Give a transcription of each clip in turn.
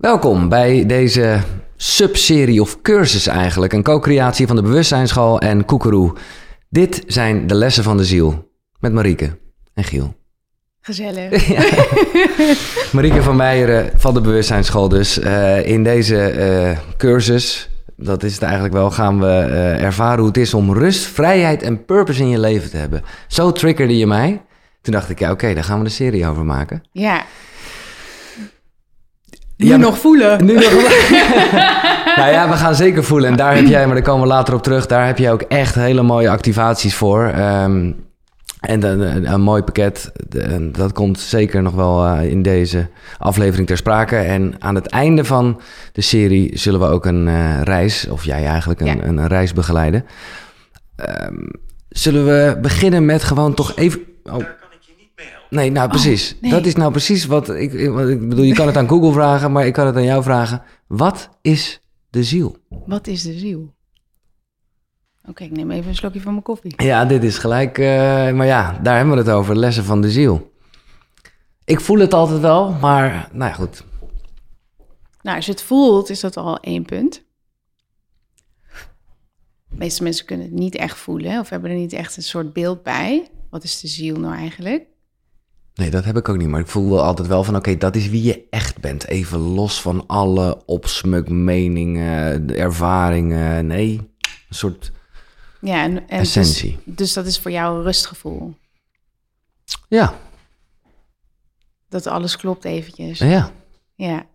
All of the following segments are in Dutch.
Welkom bij deze subserie of cursus eigenlijk. Een co-creatie van de Bewustzijnsschool en Koekeroe. Dit zijn de lessen van de ziel. Met Marieke en Giel. Gezellig. Marieke van Meijeren van de Bewustzijnsschool dus. Eh, in deze eh, cursus, dat is het eigenlijk wel, gaan we eh, ervaren hoe het is om rust, vrijheid en purpose in je leven te hebben. Zo triggerde je mij. Toen dacht ik, ja oké, daar gaan we een serie over maken. Ja. Nu Ja, nog voelen. Nu nog... nou ja, we gaan zeker voelen. En daar heb jij, maar daar komen we later op terug. Daar heb je ook echt hele mooie activaties voor. Ehm, en een, een, mooi pakket. Dat komt zeker nog wel eh, in deze aflevering ter sprake. En aan het einde van de serie zullen we ook een eh, reis, of jij eigenlijk een, Ja. een, reis begeleiden. Ehm, zullen we beginnen met gewoon toch even. Oh. Nee, nou precies. nee. Dat is nou precies wat ik, ik- wat ik bedoel. Je kan het aan Google vragen, maar ik kan het aan jou vragen. Wat is de ziel? Wat is de ziel? Oké, ik neem even een slokje van mijn koffie. Ja, dit is gelijk. eh, maar ja, daar hebben we het over. Lessen van de ziel. Ik voel het altijd wel, maar nou ja, goed. Nou, als je het voelt, is dat al één punt. De meeste mensen kunnen het niet echt voelen of hebben er niet echt een soort beeld bij. Wat is de ziel nou eigenlijk? Nee, dat heb ik ook niet. Maar ik voel wel altijd wel van: oké, dat is wie je echt bent. Even los van alle opsmukmeningen, de ervaringen. Nee, een soort Ja, en, en essentie. Dus, dus dat is voor jou een rustgevoel. Ja, Dat alles klopt eventjes. ja. Ja,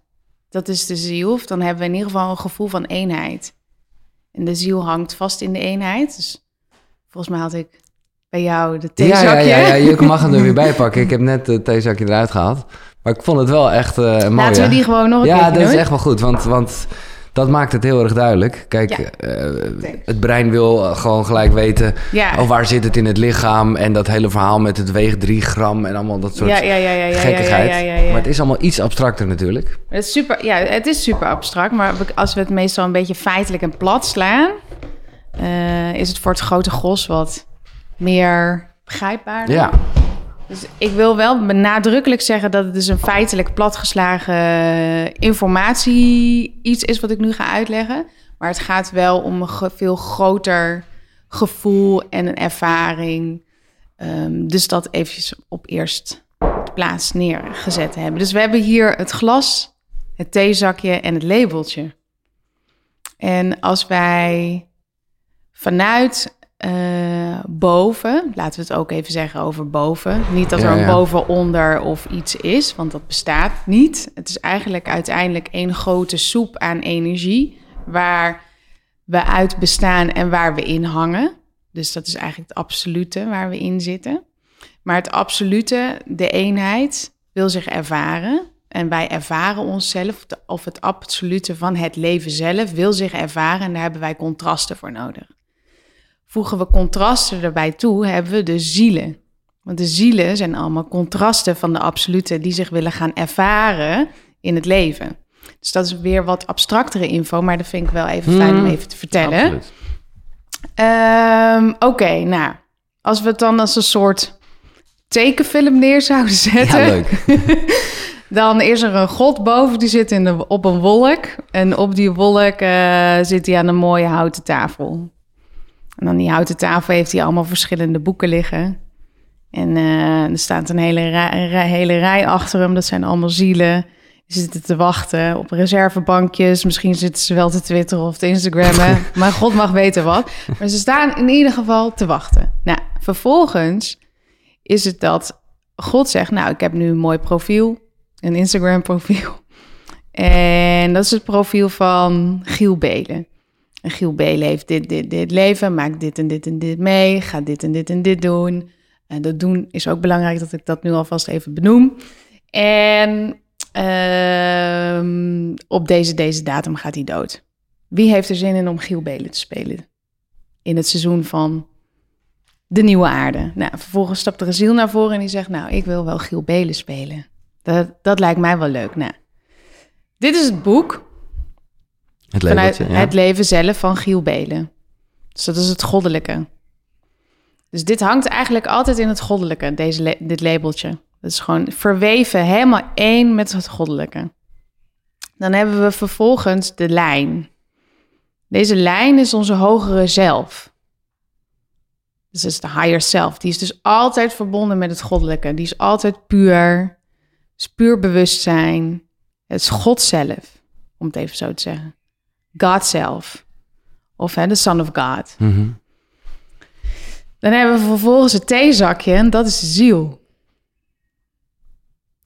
dat is de ziel. Of dan hebben we in ieder geval een gevoel van eenheid. En de ziel hangt vast in de eenheid. Dus volgens mij had ik bij jou de Ja, ja, theezakje. ja, ja, je mag hem er weer bij pakken. Ik heb net het theezakje eruit gehaald. Maar ik vond het wel echt eh mooi. Laten we die gewoon nog een Ja, dat doen. is echt wel goed, want, want dat maakt het heel erg duidelijk. Kijk, Ja. eh, het brein wil eh, gewoon gelijk weten... Ja. Oh, waar zit het in het lichaam? En dat hele verhaal met het weegt 3 gram en allemaal dat soort ja, gekkigheid. Maar het is allemaal iets abstracter natuurlijk. Het is super, ja, het is super abstract, maar als we het meestal een beetje feitelijk en plat slaan, eh, is het voor het grote gros wat meer begrijpbaar. Ja, Dus ik wil wel nadrukkelijk zeggen dat het dus een feitelijk platgeslagen informatie iets is wat ik nu ga uitleggen. Maar het gaat wel om een veel groter gevoel en een ervaring. Ehm, dus dat eventjes op eerst plaats neergezet hebben. Dus we hebben hier het glas, het theezakje en het labeltje. En als wij vanuit eh, boven, laten we het ook even zeggen over boven. Niet dat Ja, er een ja. boven, onder of iets is, want dat bestaat niet. Het is eigenlijk uiteindelijk één grote soep aan energie waar we uit bestaan en waar we in hangen. Dus dat is eigenlijk het absolute waar we in zitten. Maar het absolute, de eenheid, wil zich ervaren. En wij ervaren onszelf, of het absolute van het leven zelf, wil zich ervaren. En daar hebben wij contrasten voor nodig. Voegen we contrasten erbij toe, hebben we de zielen. Want de zielen zijn allemaal contrasten van de absolute die zich willen gaan ervaren in het leven. Dus dat is weer wat abstractere info, maar dat vind ik wel even fijn om Hmm, even te vertellen. Ehm, Oké, nou, als we het dan als een soort tekenfilm neer zouden zetten, Ja, leuk. dan is er een god boven die zit in de, op een wolk. En op die wolk eh, zit hij aan een mooie houten tafel. En aan die houten tafel heeft hij allemaal verschillende boeken liggen. En eh, er staat een hele rij- hele rij achter hem. Dat zijn allemaal zielen. Die zitten te wachten op reservebankjes. Misschien zitten ze wel te twitteren of te instagrammen. maar God mag weten wat. Maar ze staan in ieder geval te wachten. Nou, vervolgens is het dat God zegt... nou, ik heb nu een mooi profiel. Een Instagram profiel. En dat is het profiel van Giel Belen. En Giel Belen heeft dit, dit, dit leven, maakt dit en dit en dit mee, gaat dit en dit en dit doen. En dat doen is ook belangrijk dat ik dat nu alvast even benoem. En ehm, op deze, deze datum gaat hij dood. Wie heeft er zin in om Giel Belen te spelen? In het seizoen van de nieuwe aarde. Nou, vervolgens stapt er een ziel naar voren en die zegt... nou, ik wil wel Giel Belen spelen. Dat, dat lijkt mij wel leuk. Nou, dit is het boek Het vanuit labeltje, ja. het leven zelf van Giel Belen. Dus dat is het goddelijke. Dus dit hangt eigenlijk altijd in het goddelijke, deze dit labeltje. Dat is gewoon verweven, helemaal één met het goddelijke. Dan hebben we vervolgens de lijn. Deze lijn is onze hogere zelf. Dus dat is de higher self. Die is dus altijd verbonden met het goddelijke. Die is altijd puur. is puur bewustzijn. Het is God zelf, om het even zo te zeggen. God zelf. Of hè, de Son of God. Mhm. Dan hebben we vervolgens het theezakje en dat is de ziel.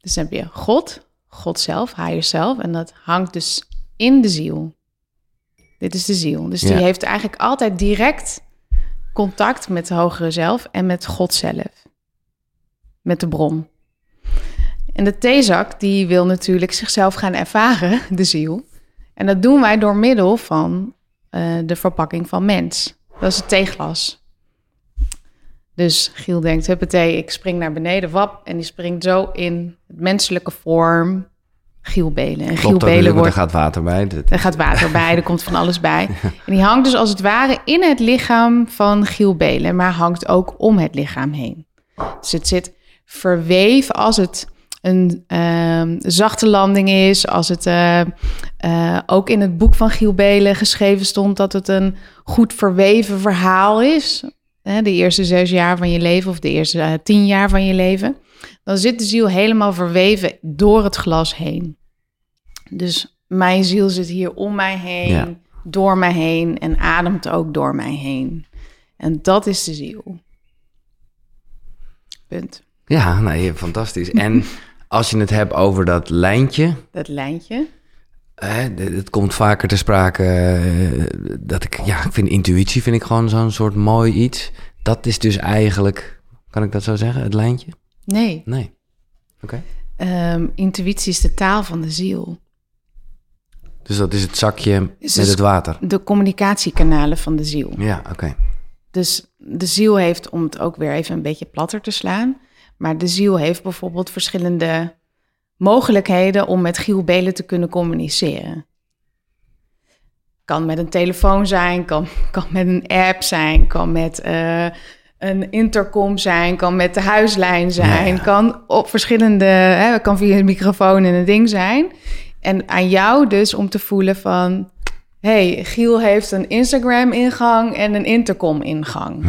Dus dan heb je God, God zelf, higher self. En dat hangt dus in de ziel. Dit is de ziel. Dus die heeft eigenlijk altijd direct contact met de hogere zelf en met God zelf. Met de bron. En de theezak die wil natuurlijk zichzelf gaan ervaren, de ziel. En dat doen wij door middel van eh, de verpakking van mens. Dat is het theeglas. Dus Giel denkt, huppatee, ik spring naar beneden, wap. En die springt zo in het menselijke vorm Giel Belen. En Giel Belen wordt... er gaat water bij. Er gaat water bij, er komt van alles bij. En die hangt dus als het ware in het lichaam van Giel Belen, maar hangt ook om het lichaam heen. Dus het zit verweven als het een ehm, zachte landing is, als het eh, eh, ook in het boek van Giel Belen geschreven stond dat het een goed verweven verhaal is. Hè, de eerste zes jaar van je leven of de eerste eh, tien jaar van je leven. Dan zit de ziel helemaal verweven door het glas heen. Dus mijn ziel zit hier om mij heen, Ja. door mij heen en ademt ook door mij heen. En dat is de ziel. Punt. Ja, nee, fantastisch. En als je het hebt over dat lijntje, Dat lijntje. het komt vaker te sprake eh, dat ik, ja, ik vind intuïtie vind ik gewoon zo'n soort mooi iets. Dat is dus eigenlijk, kan ik dat zo zeggen, het lijntje? Nee, Nee. Oké. ehm, intuïtie is de taal van de ziel. Dus dat is het zakje Is met dus- het water. De communicatiekanalen van de ziel. Ja, oké. Dus de ziel heeft, om het ook weer even een beetje platter te slaan, maar de ziel heeft bijvoorbeeld verschillende mogelijkheden om met Giel Belen te kunnen communiceren. Kan met een telefoon zijn, kan, kan met een app zijn, kan met eh, een intercom zijn, kan met de huislijn zijn, Ja, kan op verschillende, hè, kan via een microfoon en een ding zijn. En aan jou dus om te voelen van, hey, Giel heeft een Instagram-ingang en een intercom-ingang.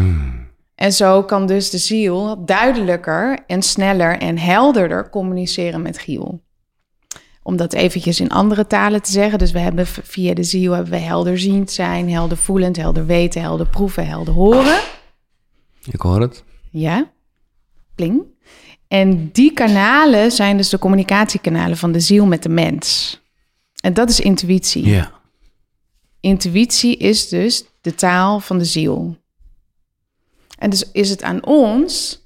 En zo kan dus de ziel duidelijker en sneller en helderder communiceren met Giel. Om dat eventjes in andere talen te zeggen. Dus we hebben via de ziel hebben we helderziend zijn, helder voelend, helder weten, helder proeven, helder horen. Ik hoor het. Ja, pling. En die kanalen zijn dus de communicatiekanalen van de ziel met de mens. En dat is intuïtie. Ja. Intuïtie is dus de taal van de ziel. En dus is het aan ons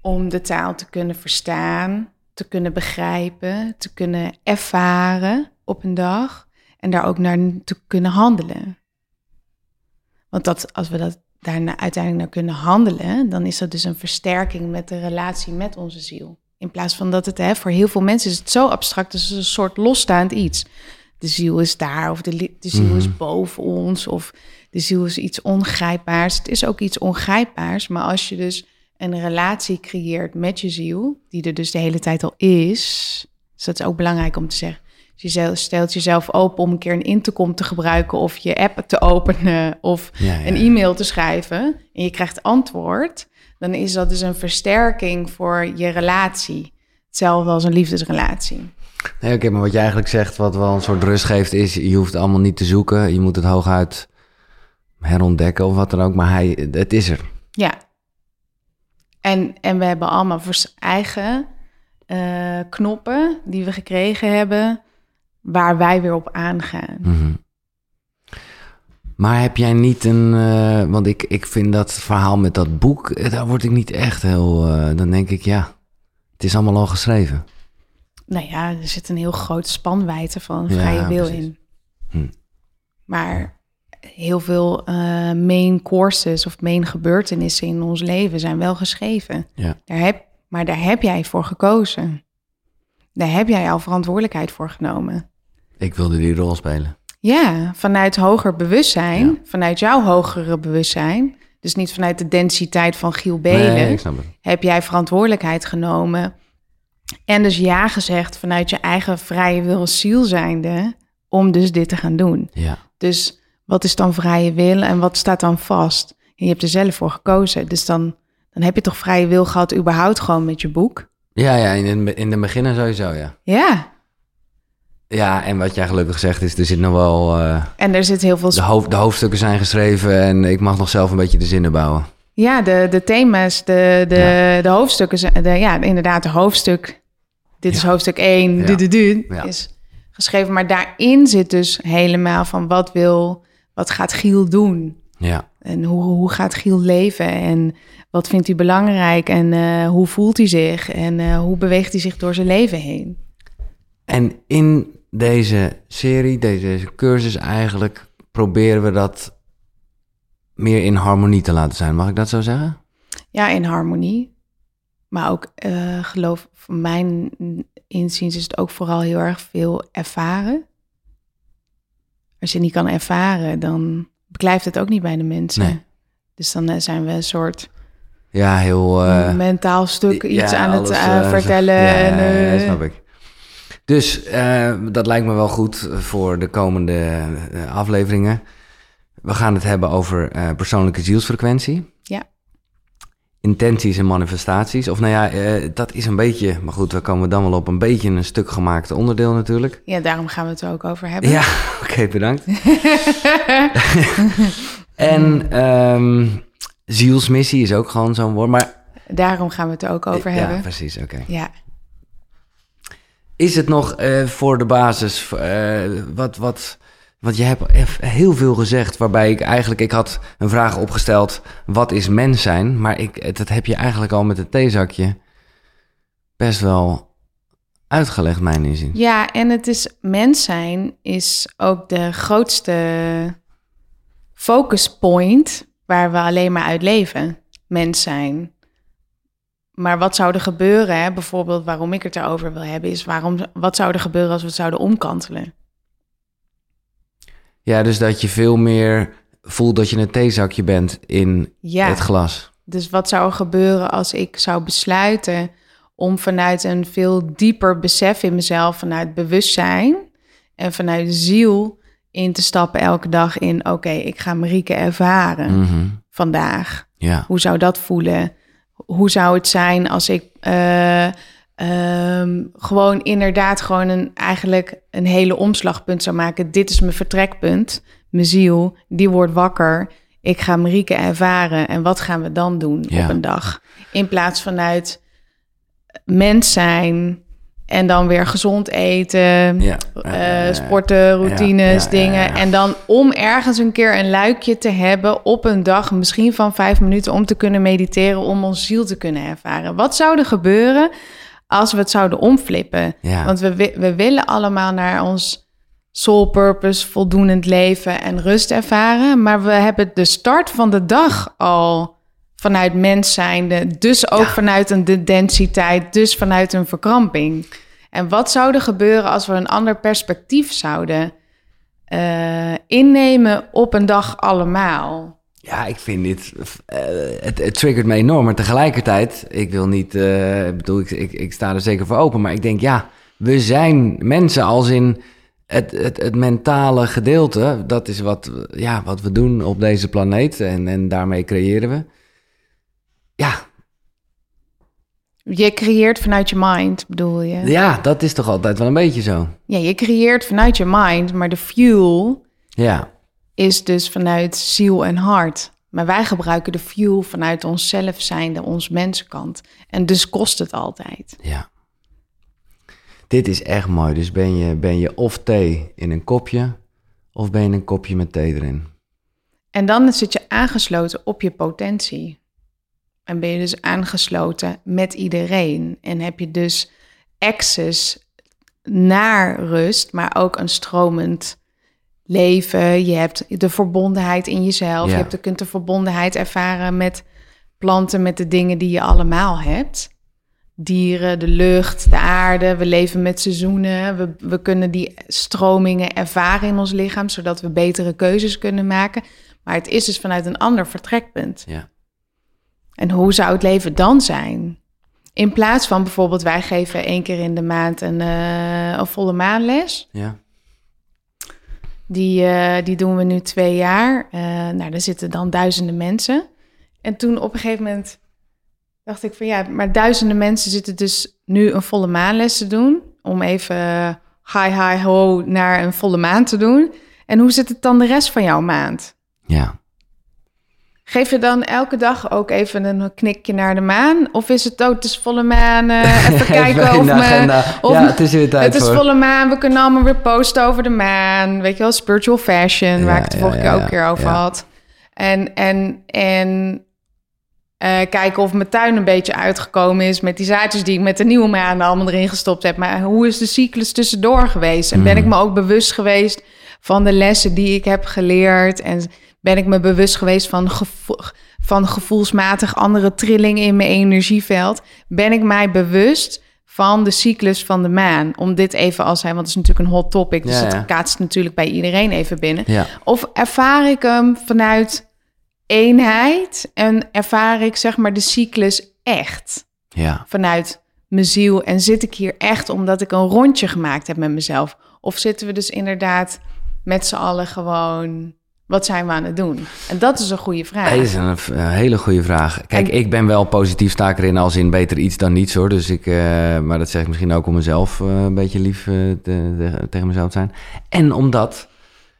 om de taal te kunnen verstaan, te kunnen begrijpen, te kunnen ervaren op een dag en daar ook naar te kunnen handelen. Want dat, als we dat daarna uiteindelijk naar kunnen handelen, dan is dat dus een versterking met de relatie met onze ziel. In plaats van dat het, hè, voor heel veel mensen is het zo abstract, is een soort losstaand iets. De ziel is daar, of de, de ziel is boven ons, of de ziel is iets ongrijpbaars. Het is ook iets ongrijpbaars, maar als je dus een relatie creëert met je ziel, die er dus de hele tijd al is, dus dat is ook belangrijk om te zeggen. Dus je stelt jezelf open om een keer een intercom te gebruiken, of je app te openen, of Ja, ja, een e-mail te schrijven, en je krijgt antwoord, dan is dat dus een versterking voor je relatie. Hetzelfde als een liefdesrelatie. Nee, oké, maar wat je eigenlijk zegt, wat wel een soort rust geeft, is je hoeft allemaal niet te zoeken. Je moet het hooguit herontdekken of wat dan ook, maar hij, het is er. Ja. En, en we hebben allemaal voor eigen eh, knoppen die we gekregen hebben, waar wij weer op aangaan. Mhm. Maar heb jij niet een, eh, want ik, ik vind dat verhaal met dat boek, eh, daar word ik niet echt heel, dan denk ik ja, het is allemaal al geschreven. Nou ja, er zit een heel groot spanwijdte van Ja, vrije wil precies. in. Hm. Maar heel veel eh, main courses of main gebeurtenissen in ons leven zijn wel geschreven. Ja. Daar heb, maar daar heb jij voor gekozen. Daar heb jij jouw verantwoordelijkheid voor genomen. Ik wilde die rol spelen. Ja, vanuit hoger bewustzijn, Ja. vanuit jouw hogere bewustzijn. Dus niet vanuit de densiteit van Giel Belen. Nee, heb jij verantwoordelijkheid genomen. En dus ja gezegd vanuit je eigen vrije wil ziel zijnde. om dus dit te gaan doen. Ja. Dus wat is dan vrije wil en wat staat dan vast? En je hebt er zelf voor gekozen. Dus dan, dan heb je toch vrije wil gehad überhaupt gewoon met je boek? Ja, ja, in de, in de beginnen sowieso, ja. Ja. Ja, en wat jij gelukkig zegt is, er zit nog wel... eh, En er zit heel veel... de, hoofd, de hoofdstukken zijn geschreven en ik mag nog zelf een beetje de zinnen bouwen. Ja, de, de thema's, de, de, de hoofdstukken, zijn- de, ja, inderdaad, de hoofdstuk. Dit is hoofdstuk 1, Ja. du, du, du, is geschreven. Maar daarin zit dus helemaal van wat wil, wat gaat Giel doen? Ja, En hoe, hoe gaat Giel leven? En wat vindt hij belangrijk? En eh, hoe voelt hij zich? En eh, hoe beweegt hij zich door zijn leven heen? en in deze serie, deze cursus eigenlijk, proberen we dat meer in harmonie te laten zijn. Mag ik dat zo zeggen? Ja, in harmonie. Maar ook, eh, geloof, van mijn inziens is het ook vooral heel erg veel ervaren. Als je niet kan ervaren, dan blijft het ook niet bij de mensen. Nee. Dus dan eh, zijn we een soort Ja, heel... eh, mentaal stuk iets ja, aan het alles, eh, vertellen. Ja, en, snap ik. Dus dat lijkt me wel goed voor de komende afleveringen. We gaan het hebben over persoonlijke zielsfrequentie. Ja. Intenties en manifestaties. Of nou ja, eh, dat is een beetje... Maar goed, we komen dan wel op een beetje een stuk gemaakt onderdeel natuurlijk. ja, daarom gaan we het er ook over hebben. Ja, oké, bedankt. en ehm, zielsmissie is ook gewoon zo'n woord. Maar Daarom gaan we het er ook over ja, hebben. precies, oké. Ja. Is het nog eh, voor de basis, eh, wat, wat, want je hebt heel veel gezegd, waarbij ik eigenlijk, ik had een vraag opgesteld, wat is mens zijn? Maar ik, dat heb je eigenlijk al met het theezakje best wel uitgelegd, mijn inzien. ja, en het is mens zijn is ook de grootste focus point waar we alleen maar uit leven. Mens zijn. Maar wat zou er gebeuren, hè? bijvoorbeeld waarom ik het erover wil hebben, is waarom, wat zou er gebeuren als we het zouden omkantelen? Ja, dus dat je veel meer voelt dat je een theezakje bent in Ja. het glas. Dus wat zou er gebeuren als ik zou besluiten om vanuit een veel dieper besef in mezelf, vanuit bewustzijn en vanuit de ziel in te stappen elke dag in, oké, ik ga Marieke ervaren Mhm. vandaag. Ja, Hoe zou dat voelen? Hoe zou het zijn als ik eh, ehm, gewoon inderdaad gewoon een, eigenlijk een hele omslagpunt zou maken? Dit is mijn vertrekpunt, mijn ziel, die wordt wakker. Ik ga Marieke ervaren en wat gaan we dan doen Ja. op een dag? In plaats vanuit mens zijn en dan weer gezond eten, ja. sporten, routines, ja, dingen. En dan om ergens een keer een luikje te hebben op een dag, misschien van vijf minuten, om te kunnen mediteren, om ons ziel te kunnen ervaren. Wat zou er gebeuren als we het zouden omflippen? Ja. Want we, we willen allemaal naar ons soul purpose, voldoenend leven en rust ervaren. Maar we hebben de start van de dag al vanuit mens zijnde. Dus ook Ja. vanuit een de densiteit, dus vanuit een verkramping. En wat zou er gebeuren als we een ander perspectief zouden eh, innemen op een dag allemaal? Ja, ik vind dit. eh, het, het triggert me enorm. Maar tegelijkertijd, ik wil niet. ik bedoel, ik, ik, ik sta er zeker voor open. Maar ik denk, ja, we zijn mensen als in. Het, het, het mentale gedeelte, dat is wat, ja, wat we doen op deze planeet. En, en daarmee creëren we. Ja, Je creëert vanuit je mind, bedoel je? ja, dat is toch altijd wel een beetje zo. Ja, je creëert vanuit je mind, maar de fuel Ja, is dus vanuit ziel en hart. Maar wij gebruiken de fuel vanuit onszelf zijnde, ons mensenkant. En dus kost het altijd. ja. Dit is echt mooi. Dus ben je, ben je of thee in een kopje, of ben je een kopje met thee erin. En dan zit je aangesloten op je potentie. En ben je dus aangesloten met iedereen. En heb je dus access naar rust, maar ook een stromend leven. Je hebt de verbondenheid in jezelf. Ja. Je hebt, je kunt de verbondenheid ervaren met planten, met de dingen die je allemaal hebt. Dieren, de lucht, de aarde. We leven met seizoenen. We, we kunnen die stromingen ervaren in ons lichaam, zodat we betere keuzes kunnen maken. Maar het is dus vanuit een ander vertrekpunt. Ja. En hoe zou het leven dan zijn? In plaats van bijvoorbeeld, wij geven één keer in de maand een, eh, een volle maanles. Ja. Die, eh, die doen we nu twee jaar. Eh nou, daar zitten dan duizenden mensen. En toen op een gegeven moment dacht ik van ja, maar duizenden mensen zitten dus nu een volle maanles te doen. Om even eh, hi, hi, ho naar een volle maan te doen. En hoe zit het dan de rest van jouw maand? Ja. Geef je dan elke dag ook even een knikje naar de maan? Of is het ook, het is volle maan, eh, even kijken Even of de me... agenda. of ja, het is weer tijd Het is voor. volle maan, we kunnen allemaal weer posten over de maan. Weet je wel, spiritual fashion, waar ik het de vorige keer ook een keer over had. En, en, en eh, kijken of mijn tuin een beetje uitgekomen is met die zaadjes die ik met de nieuwe maan allemaal erin gestopt heb. Maar hoe is de cyclus tussendoor geweest? En ben ik Mhm. me ook bewust geweest van de lessen die ik heb geleerd? En ben ik me bewust geweest van, gevo- van gevoelsmatig andere trillingen in mijn energieveld? Ben ik mij bewust van de cyclus van de maan? Om dit even als hij, want het is natuurlijk een hot topic, dus het ja. kaatst natuurlijk bij iedereen even binnen. Ja. Of ervaar ik hem vanuit eenheid en ervaar ik zeg maar de cyclus echt Ja. vanuit mijn ziel en zit ik hier echt omdat ik een rondje gemaakt heb met mezelf? Of zitten we dus inderdaad met z'n allen gewoon, wat zijn we aan het doen? En dat is een goede vraag. Dat is een, een hele goede vraag. Kijk, En- ik ben wel positief sta ik erin als in beter iets dan niets hoor. Dus ik, eh, maar dat zeg ik misschien ook om mezelf eh, een beetje lief eh, te- te- tegen mezelf te zijn. En omdat,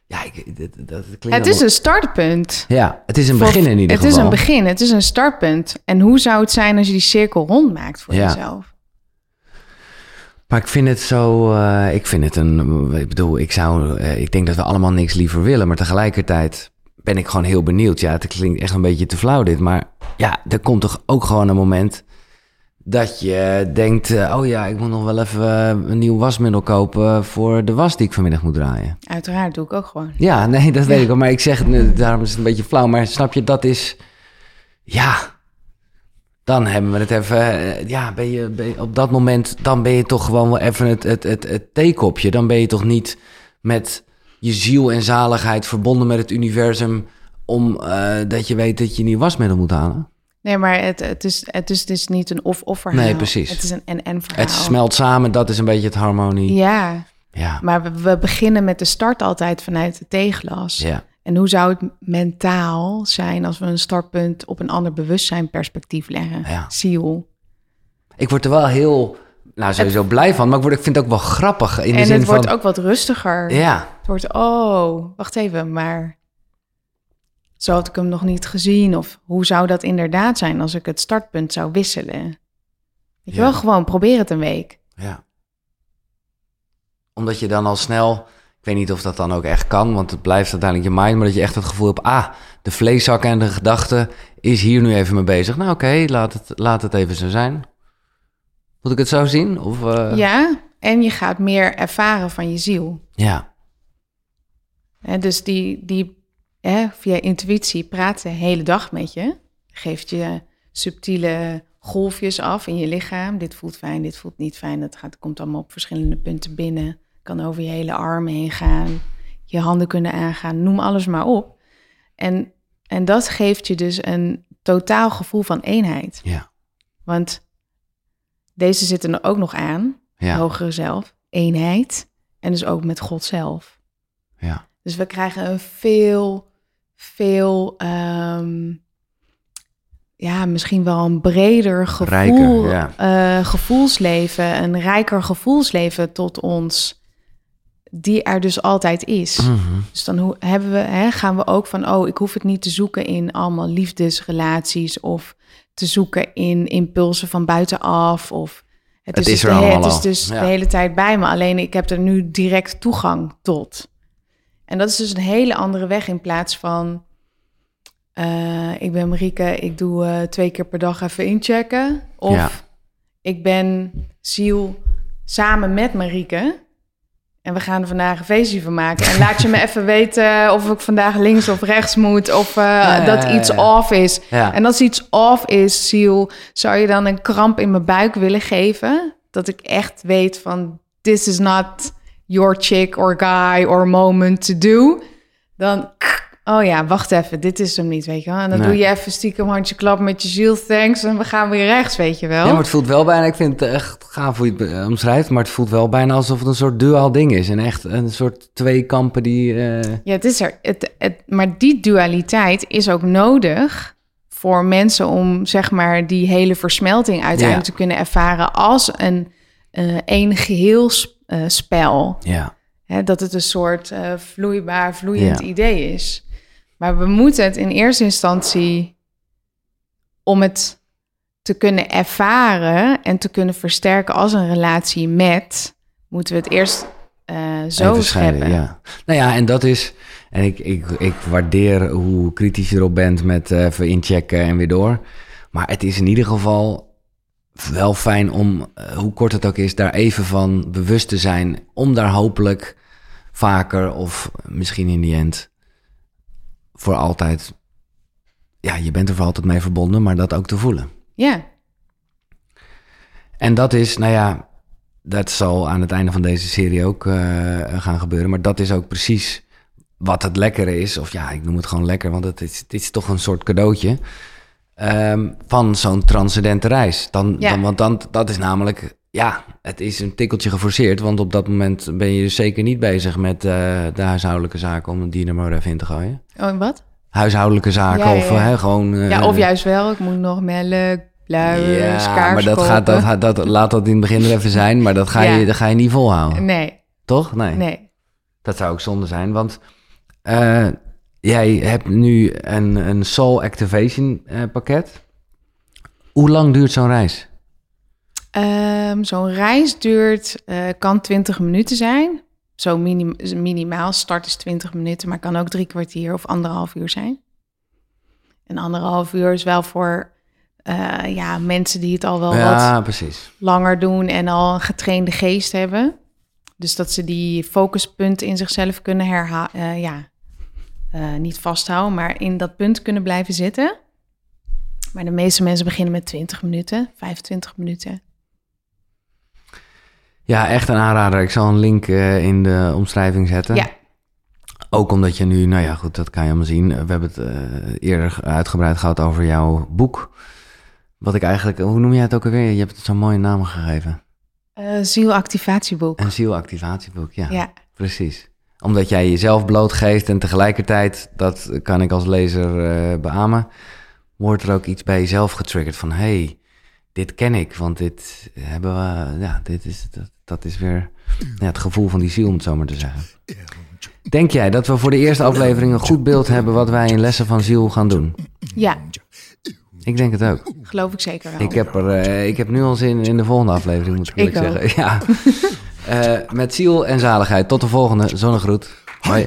ja, ik, dat, dat klinkt het is een startpunt. Ja, het is een begin in ieder het geval. is een begin, het is een startpunt. En hoe zou het zijn als je die cirkel rond maakt voor Ja. jezelf? Maar ik vind het zo, eh, ik vind het een, ik bedoel, ik zou, eh, ik denk dat we allemaal niks liever willen, maar tegelijkertijd ben ik gewoon heel benieuwd. Ja, het klinkt echt een beetje te flauw dit, maar ja, er komt toch ook gewoon een moment dat je denkt, eh, oh ja, ik moet nog wel even een nieuw wasmiddel kopen voor de was die ik vanmiddag moet draaien. Uiteraard doe ik ook gewoon. Ja, nee, dat weet ik wel, maar ik zeg daarom is het een beetje flauw, maar snap je, dat is, ja, dan hebben we het even, eh, ja, ben je, ben je- op dat moment, dan ben je toch gewoon wel even het, het, het, het theekopje. Dan ben je toch niet met je ziel en zaligheid verbonden met het universum, om eh, dat je weet dat je niet wasmiddel moet halen. Nee, maar het, het, is, het, is, het is niet een of-of verhaal. Nee, precies. Het is een en-en verhaal. Het smelt samen, dat is een beetje het harmonie. Ja, Ja, maar we, we beginnen met de start altijd vanuit het theeglas. ja. En hoe zou het mentaal zijn als we een startpunt op een ander bewustzijnperspectief leggen? Ja. Ziel. Ik word er wel heel, nou sowieso blij van, maar ik, word, ik vind het ook wel grappig. In de en zin het wordt van, ook wat rustiger. Ja, Het wordt, oh, wacht even, maar zo had ik hem nog niet gezien. Of hoe zou dat inderdaad zijn als ik het startpunt zou wisselen? Weet je Ja. wel, gewoon probeer het een week. Ja. Omdat je dan al snel, weet niet of dat dan ook echt kan, want het blijft uiteindelijk je mind, maar dat je echt het gevoel hebt, ah, de vleeszak en de gedachte is hier nu even mee bezig. Nou oké, laat, het, laat het even zo zijn. Moet ik het zo zien? Of, eh, Ja, en je gaat meer ervaren van je ziel. Ja, Hè, dus die, die hè, via intuïtie praat de hele dag met je. Geeft je subtiele golfjes af in je lichaam. Dit voelt fijn, dit voelt niet fijn. Dat gaat, komt allemaal op verschillende punten binnen. Kan over je hele armen heen gaan. Je handen kunnen aangaan. Noem alles maar op. En, en dat geeft je dus een totaal gevoel van eenheid. ja, Want deze zitten er ook nog aan. ja, Hogere zelf. Eenheid. En dus ook met God zelf. ja. Dus we krijgen een veel, veel, ehm, ja, misschien wel een breder gevoel, Rijker, ja. eh, gevoelsleven, een rijker gevoelsleven tot ons, die er dus altijd is. Mhm. Dus dan hoe, hebben we, hè, gaan we ook van, oh, ik hoef het niet te zoeken in allemaal liefdesrelaties of te zoeken in impulsen van buitenaf of het, Het is, is er de, allemaal het is dus ja. de hele tijd bij me. Alleen ik heb er nu direct toegang tot. En dat is dus een hele andere weg in plaats van, eh, ik ben Marieke, ik doe eh, twee keer per dag even inchecken. Of Ja. ik ben ziel samen met Marieke. En we gaan er vandaag een feestje van maken. En laat je me even weten of ik vandaag links of rechts moet. Of eh, ja, dat ja, iets ja. off is. En als iets off is, ziel, zou je dan een kramp in mijn buik willen geven? Dat ik echt weet van, this is not your chick or guy or moment to do. Dan, oh ja, wacht even, dit is hem niet, weet je wel. En dan Nee. doe je even stiekem handje klap met je ziel, thanks, en we gaan weer rechts, weet je wel. Ja, maar het voelt wel bijna, ik vind het echt gaaf hoe je het eh, omschrijft, maar het voelt wel bijna alsof het een soort duaal ding is. En echt een soort twee kampen die... eh, Ja, het is er. Het, het, maar die dualiteit is ook nodig voor mensen om zeg maar die hele versmelting uiteindelijk Ja. te kunnen ervaren als een eh één geheel sp- eh, spel. ja, dat het een soort vloeibaar, vloeiend Ja. idee is. Maar we moeten het in eerste instantie om het te kunnen ervaren en te kunnen versterken als een relatie met, moeten we het eerst eh, zo scheiden, scheppen. ja. Nou ja, en dat is... En ik, ik, ik waardeer hoe kritisch je erop bent met eh, even inchecken en weer door. Maar het is in ieder geval wel fijn om, eh, hoe kort het ook is, daar even van bewust te zijn. Om daar hopelijk vaker of misschien in die end voor altijd... Ja, je bent er voor altijd mee verbonden, maar dat ook te voelen. ja. En dat is, nou ja, dat zal aan het einde van deze serie ook eh, gaan gebeuren. Maar dat is ook precies wat het lekkere is. Of ja, ik noem het gewoon lekker, want het is, dit is toch een soort cadeautje. ehm, van zo'n transcendente reis. Dan, Ja. dan, want dan, dat is namelijk, ja, het is een tikkeltje geforceerd. Want op dat moment ben je dus zeker niet bezig met eh, de huishoudelijke zaken, om er maar even in te gooien. Oh, wat? Huishoudelijke zaken Ja, ja, of hè, gewoon... eh, Ja, of juist wel. Ik moet nog melk, luiers, ja, kaars maar dat gaat, dat, dat, laat dat in het begin er even zijn, maar dat ga je, dat ga je niet volhouden. Nee, Toch? Nee. nee. Dat zou ook zonde zijn, want eh, jij hebt nu een, een Soul Activation pakket. Hoe lang duurt zo'n reis? Ehm, Zo'n reis duurt, eh, kan 20 minuten zijn. Zo minim- minimaal. Start is 20 minuten, maar kan ook drie kwartier of anderhalf uur zijn. En anderhalf uur is wel voor eh, ja, mensen die het al wel wat ja, precies. langer doen en al een getrainde geest hebben. Dus dat ze die focuspunten in zichzelf kunnen herhalen. ja, eh, niet vasthouden, maar in dat punt kunnen blijven zitten. Maar de meeste mensen beginnen met 20 minuten, 25 minuten. Ja, echt een aanrader. Ik zal een link eh, in de omschrijving zetten. Ja. Ook omdat je nu, nou ja, goed, dat kan je allemaal zien. We hebben het eh, eerder uitgebreid gehad over jouw boek. Wat ik eigenlijk, hoe noem jij het ook alweer? Je hebt het zo'n mooie naam gegeven. Eh zielactivatieboek. Een zielactivatieboek, ja. Ja. Precies. Omdat jij jezelf blootgeeft en tegelijkertijd, dat kan ik als lezer eh beamen, wordt er ook iets bij jezelf getriggerd van, hey, dit ken ik, want dit hebben we, ja, dit is, dat, dat is weer ja, het gevoel van die ziel, om het zo maar te zeggen. Denk jij dat we voor de eerste aflevering een goed beeld hebben wat wij in lessen van ziel gaan doen? Ja, Ik denk het ook. geloof ik zeker wel. Ik heb, er, eh, ik heb nu al zin in de volgende aflevering, moet ik eerlijk zeggen. Ja. Eh, met ziel en zaligheid. Tot de volgende. Zonnegroet. Hoi.